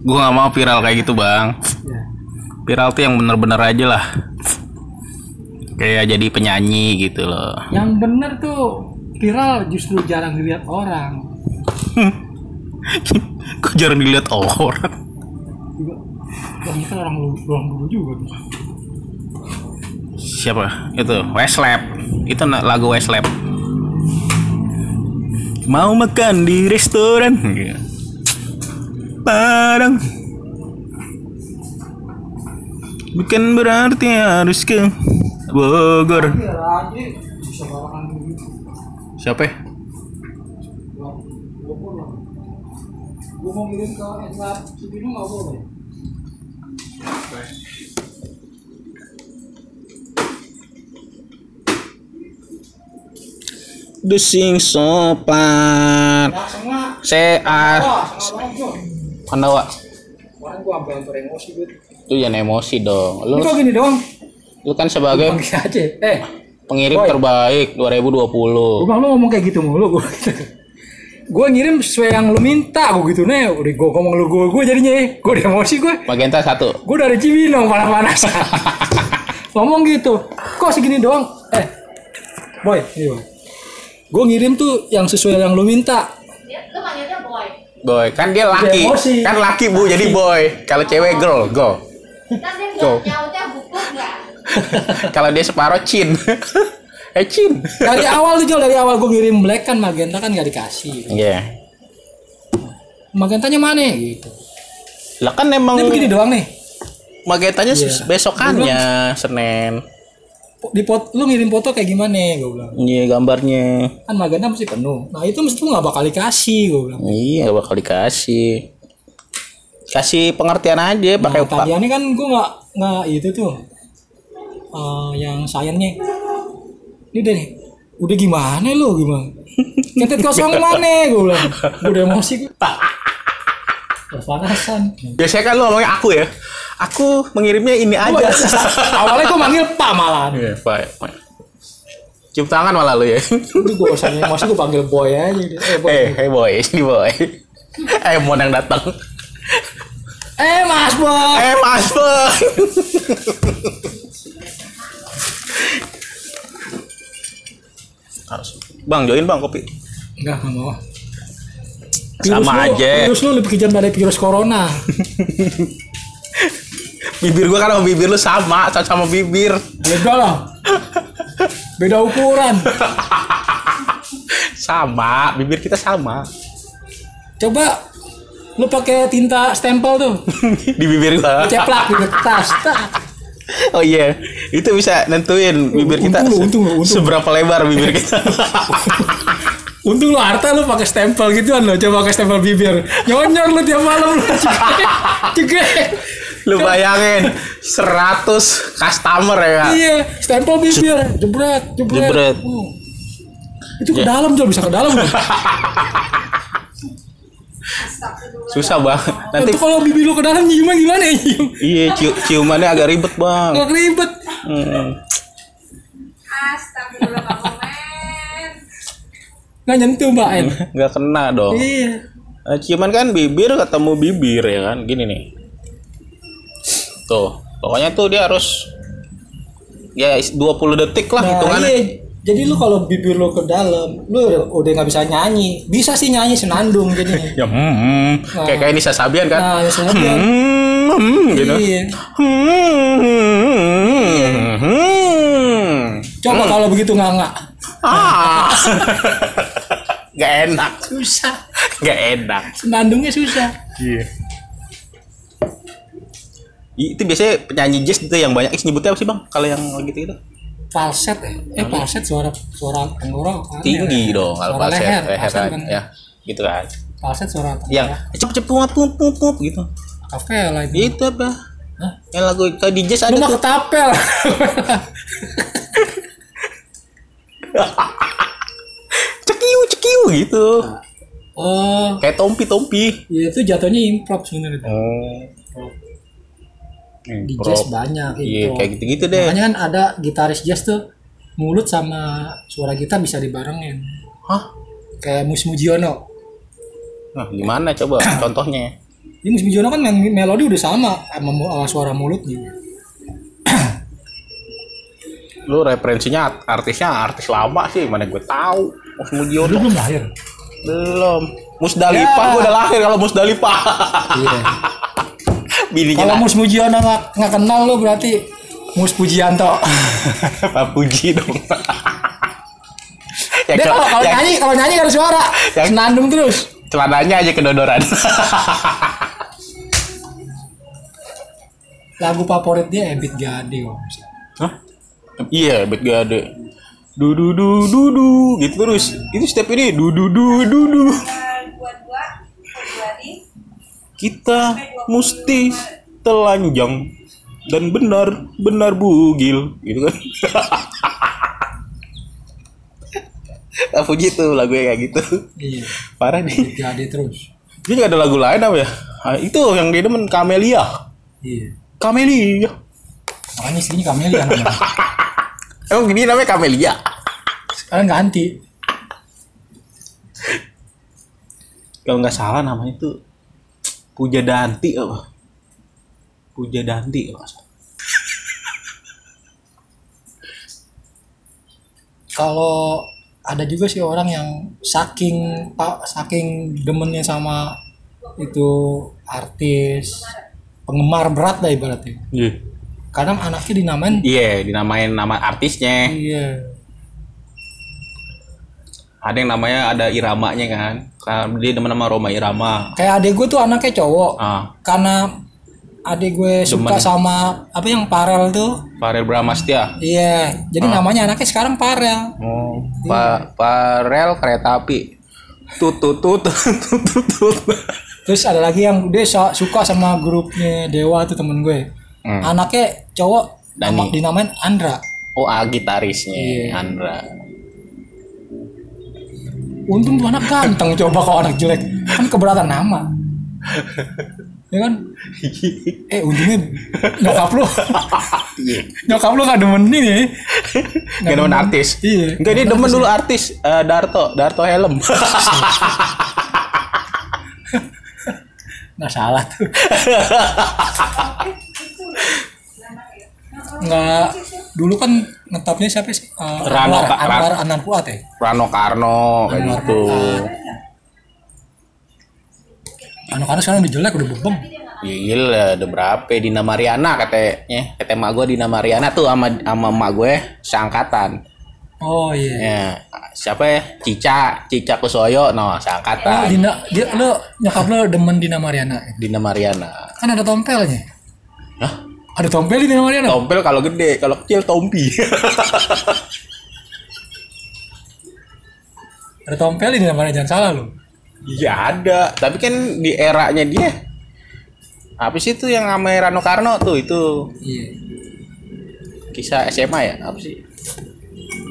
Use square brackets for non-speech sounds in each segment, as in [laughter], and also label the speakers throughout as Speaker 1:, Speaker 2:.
Speaker 1: Gue nggak mau viral kayak gitu bang.
Speaker 2: Ya.
Speaker 1: Viral tuh yang bener-bener aja lah. Kayak jadi penyanyi gitu loh.
Speaker 2: Yang bener tuh viral justru jarang dilihat orang. [laughs]
Speaker 1: Kok jarang dilihat orang.
Speaker 2: Juga kan orang lu, orang dulu juga tuh.
Speaker 1: Siapa? Itu Westlab. Itu lagu Westlab. Mau makan di restoran. Padang. Bukan berarti harus ke Bogor. Siapa? ya?
Speaker 2: Gue mau ngirim ke Edward Cibinu nggak boleh.
Speaker 1: Dusing sopan.
Speaker 2: Ya Jon.
Speaker 1: Pandawa.
Speaker 2: Kemarin gue sampai hampir emosi gue.
Speaker 1: Lu jangan emosi dong. Lu
Speaker 2: Ini kok gini doang?
Speaker 1: lu kan sebagai
Speaker 2: aja. Eh,
Speaker 1: pengirim
Speaker 2: Boy.
Speaker 1: terbaik 2020.
Speaker 2: Bang lu ngomong kayak gitu mulu [laughs] gue. gue ngirim sesuai yang lu minta gue gitu nih udah gue ngomong lu gue gue jadinya eh gue udah emosi gue
Speaker 1: Magenta satu.
Speaker 2: gue dari Cibinong panas panas [laughs] ngomong gitu kok segini doang eh boy boy gue ngirim tuh yang sesuai yang lu minta
Speaker 3: boy.
Speaker 1: Kan dia laki.
Speaker 2: emosi.
Speaker 1: Kan laki Bu, jadi boy. Kalau cewek girl, go.
Speaker 3: Kan dia
Speaker 1: Go. [laughs] Kalau dia separoh chin. [laughs] eh chin.
Speaker 2: dari awal tuh Jol dari awal gue ngirim black kan magenta kan gak dikasih
Speaker 1: Iya.
Speaker 2: magentanya mana gitu
Speaker 1: Lah kan emang
Speaker 2: ini begini doang nih
Speaker 1: magentanya
Speaker 2: Iya.
Speaker 1: besokannya Senin.
Speaker 2: Di pot lu ngirim foto kayak gimana? Gue bilang.
Speaker 1: Iya gambarnya.
Speaker 2: kan magenta mesti penuh. Nah itu mesti lu nggak bakal dikasih gue bilang.
Speaker 1: Iya, gak bakal dikasih. Kasih pengertian aja pakai
Speaker 2: Nah, tadiannya kan gue nggak nggak itu tuh. Eh, yang sayangnya. Ini deh udah gimana lu gimana ketet kosong mana gue bilang. Gue udah emosi gue panasan
Speaker 1: Biasanya kan lu ngomongnya aku ya. Aku mengirimnya ini aja.
Speaker 2: awalnya gue manggil pak malah
Speaker 1: Iya, Pak. Cium tangan malah lu ya.
Speaker 2: udah gue usah emosi gue panggil boy aja eh boy
Speaker 1: Eh, hey boy, [laughs] sini boy. Eh, mau yang datang.
Speaker 2: eh mas boy
Speaker 1: Eh, Mas Boy. Bang, join Bang kopi.
Speaker 2: enggak nggak mau
Speaker 1: Sama
Speaker 2: lu,
Speaker 1: aja.
Speaker 2: virus lu lebih kejam dari virus corona [laughs]
Speaker 1: Bibir gua kan sama bibir lu sama, sama, sama bibir.
Speaker 2: beda lah beda ukuran
Speaker 1: Sama, bibir kita sama.
Speaker 2: coba lu pakai tinta stempel tuh [laughs]
Speaker 1: Di bibir gua.
Speaker 2: ceplak di kertas.
Speaker 1: Oh iya, itu bisa nentuin bibir kita
Speaker 2: Untung lu, untung lu, untung.
Speaker 1: seberapa lebar bibir kita. [laughs]
Speaker 2: untung lu harta lu pakai stempel gituan lo coba pakai stempel bibir nyonyor lu tiap malam lu [laughs] juga
Speaker 1: lu bayangin 100 customer ya. Kak?
Speaker 2: iya stempel bibir jebret jebret,
Speaker 1: Jebret.
Speaker 2: Hmm. itu ke dalam jual bisa ke dalam. [laughs]
Speaker 1: Susah banget. Nanti
Speaker 2: kalau bibir lu ke dalam gimana gimana ya
Speaker 1: iya ciu- ciumannya agak ribet, Bang.
Speaker 2: nggak ribet
Speaker 1: Hmm.
Speaker 2: Nggak nyentuh mbak En
Speaker 1: nggak kena dong
Speaker 2: iya
Speaker 1: Eh, ciuman kan bibir ketemu bibir ya kan gini nih tuh pokoknya tuh dia harus ya is- 20 detik lah
Speaker 2: nah,
Speaker 1: hitungannya
Speaker 2: iya jadi lu kalau bibir lu ke dalam lu udah nggak bisa nyanyi bisa sih nyanyi senandung jadinya [laughs]
Speaker 1: ya hmm, hmm. kayak kayak Nisa Sabian kan
Speaker 2: nah ya Sabian.
Speaker 1: hmm, hmm, gitu
Speaker 2: Iya.
Speaker 1: hmm, hmm.
Speaker 2: Coba kalau begitu nggak nggak
Speaker 1: ah [laughs] nggak enak
Speaker 2: susah.
Speaker 1: nggak enak
Speaker 2: Senandungnya susah.
Speaker 1: Iya. Itu biasanya penyanyi jazz itu yang banyak. Ih, nyebutnya apa sih bang? Kalau yang gitu itu
Speaker 2: Falset eh, eh falset suara suara tenggorokan.
Speaker 1: tinggi dong. Kalau falset,
Speaker 2: leher,
Speaker 1: leher
Speaker 2: falset
Speaker 1: kan,
Speaker 2: kan.
Speaker 1: ya, gitu kan.
Speaker 2: Falset suara
Speaker 1: Yang cepet cepet pup pup pup pup gitu.
Speaker 2: kafe lah itu.
Speaker 1: Itu apa?
Speaker 2: Hah?
Speaker 1: Yang lagu kalau di jazz
Speaker 2: Lu
Speaker 1: ada
Speaker 2: mah
Speaker 1: tuh.
Speaker 2: ketapel. [laughs]
Speaker 1: Cekiu cekiu gitu.
Speaker 2: oh,
Speaker 1: Kayak tompi tompi.
Speaker 2: ya itu jatuhnya improv sebenarnya.
Speaker 1: Oh.
Speaker 2: Di jazz banyak
Speaker 1: Iya
Speaker 2: improv.
Speaker 1: kayak gitu gitu deh.
Speaker 2: Makanya kan ada gitaris jazz tuh mulut sama suara kita bisa dibarengin.
Speaker 1: Hah?
Speaker 2: Kayak Mus Mujiono.
Speaker 1: Nah gimana coba [coughs] contohnya?
Speaker 2: Ini Mus Mujiono kan main melodi udah sama sama, sama suara mulutnya. [coughs]
Speaker 1: Lu referensinya art- artisnya artis lama sih, mana gue tahu. Mus
Speaker 2: Lu
Speaker 1: Mujiono
Speaker 2: belum lahir.
Speaker 1: belum. Musdalifah
Speaker 2: Ya.
Speaker 1: gue udah lahir kalau Musdalifah.
Speaker 2: Iya. [laughs]
Speaker 1: Bininya
Speaker 2: Kalau. Mus Mujiono nggak nggak kenal lo berarti Mus Pujianto. [laughs]
Speaker 1: Pak Puji dong. [laughs] ya,
Speaker 2: Dia kalau kalau
Speaker 1: yang
Speaker 2: nyanyi kalau nyanyi ada suara,
Speaker 1: Yang-
Speaker 2: senandung terus.
Speaker 1: celananya aja kedodoran. [laughs]
Speaker 2: Lagu favorit dia Ebit Gade Om.
Speaker 1: Hah? Iya, gak ada. Du du du du du gitu terus. Itu step ini du du du du du. Kita mesti telanjang dan benar benar bugil gitu kan. [laughs] Ah, Puji tuh lagunya kayak gitu.
Speaker 2: Iya.
Speaker 1: Parah nih.
Speaker 2: Gade terus.
Speaker 1: Dia nggak ada lagu lain apa ya? Ah, itu yang dia demen Camelia.
Speaker 2: Iya.
Speaker 1: Camelia.
Speaker 2: Makanya istrinya Kamelia namanya. [laughs]
Speaker 1: Emang gini namanya Camelia.
Speaker 2: Sekarang ganti.
Speaker 1: Kalau nggak salah namanya itu Puja Danti apa? Puja Danti nggak salah.
Speaker 2: Kalau ada juga sih orang yang saking pak saking demennya sama itu artis penggemar berat lah ibaratnya.
Speaker 1: Iya.
Speaker 2: Kadang anaknya dinamain
Speaker 1: Iya, dinamain nama artisnya.
Speaker 2: iya
Speaker 1: Ada yang namanya ada iramanya kan. Karena dia demen sama Roma Irama.
Speaker 2: kayak adik gue tuh anaknya cowok
Speaker 1: Ah,
Speaker 2: karena adik gue suka
Speaker 1: Demen.
Speaker 2: sama apa yang Parel tuh
Speaker 1: Farel Bramastia.
Speaker 2: iya jadi namanya anaknya sekarang Parel
Speaker 1: Oh, pa Farel kereta api. Tut tut tut tut tut tut.
Speaker 2: terus ada lagi yang dia suka sama grupnya Dewa tuh temen gue
Speaker 1: Hmm.
Speaker 2: anaknya cowok
Speaker 1: Dani.
Speaker 2: nama, dinamain Andra
Speaker 1: Oh, ah, gitarisnya
Speaker 2: Iya.
Speaker 1: Andra.
Speaker 2: Untung tuh anak ganteng coba kalau anak jelek. Kan keberatan nama. Ya kan? [laughs] Eh untungnya nyokap lu.
Speaker 1: Iya.
Speaker 2: nyokap lu gak demen ini
Speaker 1: Gak demen artis.
Speaker 2: iya.
Speaker 1: Enggak dia demen dulu artis eh, Darto, Darto Helm.
Speaker 2: nggak salah tuh. Nggak. Dulu kan ngetopnya siapa sih Eh,
Speaker 1: Rano
Speaker 2: Anwar
Speaker 1: Ka-
Speaker 2: Anwar Anwar Fuad ya
Speaker 1: Rano Karno kayak gitu.
Speaker 2: Anu karena sekarang udah jelek udah bebem
Speaker 1: Ya gila, ada berapa? Dina Mariana katanya. Kata emak gue Dina Mariana tuh sama sama emak gue seangkatan.
Speaker 2: oh iya
Speaker 1: Ya, siapa ya? Cica, Cica Kusoyo, no,
Speaker 2: oh
Speaker 1: seangkatan.
Speaker 2: Dina dia lo nyokap lo demen Dina Mariana
Speaker 1: Dina Mariana.
Speaker 2: kan ada tompelnya
Speaker 1: Hah?
Speaker 2: Ada tompel di Dina Mariana?
Speaker 1: Tompel kalau gede, kalau kecil tompi.
Speaker 2: ada tompel di Mariana? Jangan salah lo
Speaker 1: Iya ada, tapi kan di eranya dia apa sih itu yang sama Rano Karno tuh itu.
Speaker 2: Iya.
Speaker 1: Kisah SMA ya? Apa sih?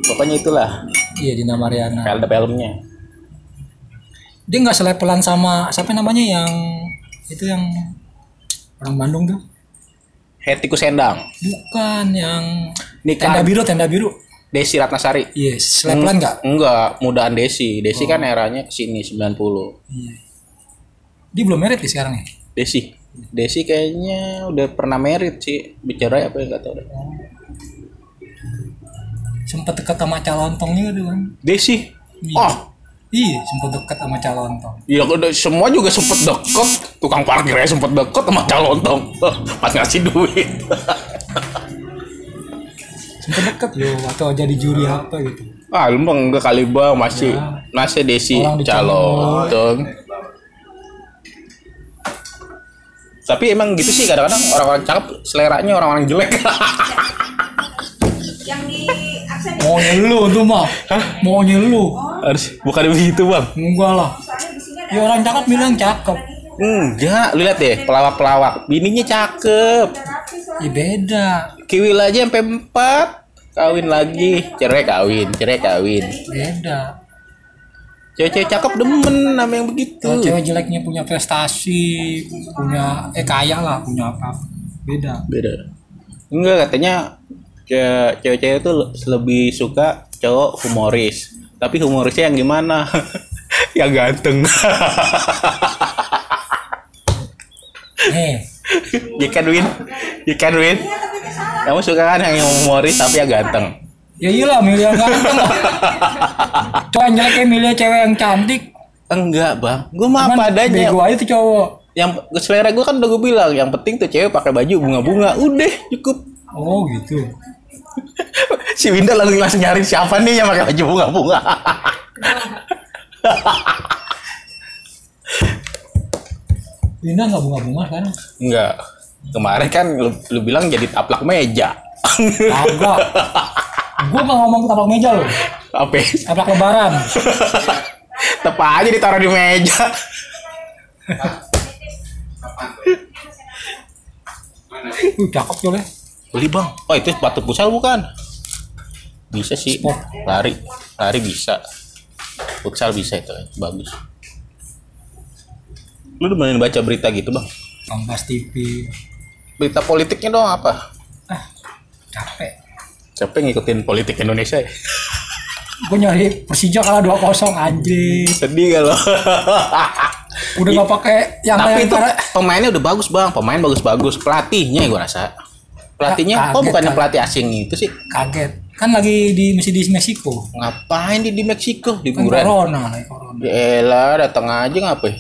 Speaker 1: Pokoknya itulah.
Speaker 2: Iya Dina Mariana.
Speaker 1: Film-filmnya.
Speaker 2: dia nggak selepelan sama siapa namanya yang itu yang orang Bandung tuh
Speaker 1: Hetiku Sendang,
Speaker 2: bukan yang
Speaker 1: Nikah
Speaker 2: tenda biru tenda biru
Speaker 1: Desi Ratnasari.
Speaker 2: iya selepelan nggak
Speaker 1: Enggak, mudaan Desi. Desi kan eranya ke sini 90.
Speaker 2: iya dia belum merit nih sekarang ya
Speaker 1: Desi. Desi kayaknya udah pernah merit sih. Bicara apa ya nggak tahu deh.
Speaker 2: sempet dekat sama calontong juga tuh kan
Speaker 1: Desi.
Speaker 2: Iya.
Speaker 1: Oh,
Speaker 2: iya sempet dekat sama calontong
Speaker 1: Iya, udah semua juga sempet deket. Tukang parkirnya sempet deket sama calontong. [laughs] Pas ngasih duit.
Speaker 2: sempet dekat loh atau jadi juri apa gitu
Speaker 1: ah, lu mah enggak kali bang masih masih Desi
Speaker 2: Orang dicengok.
Speaker 1: calontong. Tapi emang gitu sih kadang-kadang orang-orang cakep seleranya orang-orang jelek. [laughs]
Speaker 4: yang di aksen
Speaker 2: maunya lu tuh mah maunya lu.
Speaker 1: Harus bukan begitu bang.
Speaker 2: enggak lah. Ya orang cakep bilang cakep.
Speaker 1: Enggak, lu lihat deh pelawak-pelawak. Bininya cakep.
Speaker 2: ya beda.
Speaker 1: Kiwil aja sampai empat. Kawin lagi. cerai kawin cerai kawin.
Speaker 2: beda.
Speaker 1: Cewek-cewek cakep demen sama yang begitu.
Speaker 2: Kalau cewek jeleknya punya prestasi punya eh kaya lah punya apa. Beda.
Speaker 1: Beda. Enggak katanya cewek-cewek itu lebih suka cowok humoris. Tapi humorisnya yang gimana? [laughs] Yang ganteng.
Speaker 2: Nih
Speaker 1: You can win. You can win. Kamu suka kan yang humoris tapi yang ganteng?
Speaker 2: ya iyalah milih yang ganteng. Cowok yang jelek kayak milih cewek yang cantik.
Speaker 1: Enggak bang, gue mah apa adanya.
Speaker 2: bego aja tuh cowok.
Speaker 1: Yang selera gue kan udah gue bilang, yang penting tuh cewek pakai baju bunga-bunga, udah cukup.
Speaker 2: oh gitu
Speaker 1: si Winda langsung langsung nyari siapa nih yang pakai baju bunga-bunga.
Speaker 2: Lina nggak bunga-bunga kan
Speaker 1: Enggak. Kemarin kan lu, lu bilang jadi taplak meja.
Speaker 2: Kagak. Gue nggak ngomong taplak meja loh.
Speaker 1: Apa?
Speaker 2: Taplak lebaran.
Speaker 1: Tepa aja ditaruh di meja.
Speaker 2: Uh, cakep tuh.
Speaker 1: Beli bang. Oh itu sepatu futsal bukan? Bisa sih. Lari, lari bisa. Futsal bisa itu, bagus. Lu udah main baca berita gitu bang?
Speaker 2: Kompas TV.
Speaker 1: Berita politiknya dong apa?
Speaker 2: Ah, capek.
Speaker 1: Capek ngikutin politik Indonesia ya?
Speaker 2: Gue nyari Persija kalah 2-0 anjing.
Speaker 1: Sedih gak lo?
Speaker 2: Udah nggak pakai yang
Speaker 1: Tapi itu
Speaker 2: karena
Speaker 1: pemainnya udah bagus bang, pemain bagus-bagus. Pelatihnya gue rasa. Pelatihnya, kok
Speaker 2: kaget,
Speaker 1: bukannya
Speaker 2: kaget.
Speaker 1: pelatih asing itu sih?
Speaker 2: kaget. Kan lagi di misi di Meksiko.
Speaker 1: Ngapain di di Meksiko
Speaker 2: Kan
Speaker 1: liburan?
Speaker 2: corona, corona.
Speaker 1: Ya elah, datang aja ngapain?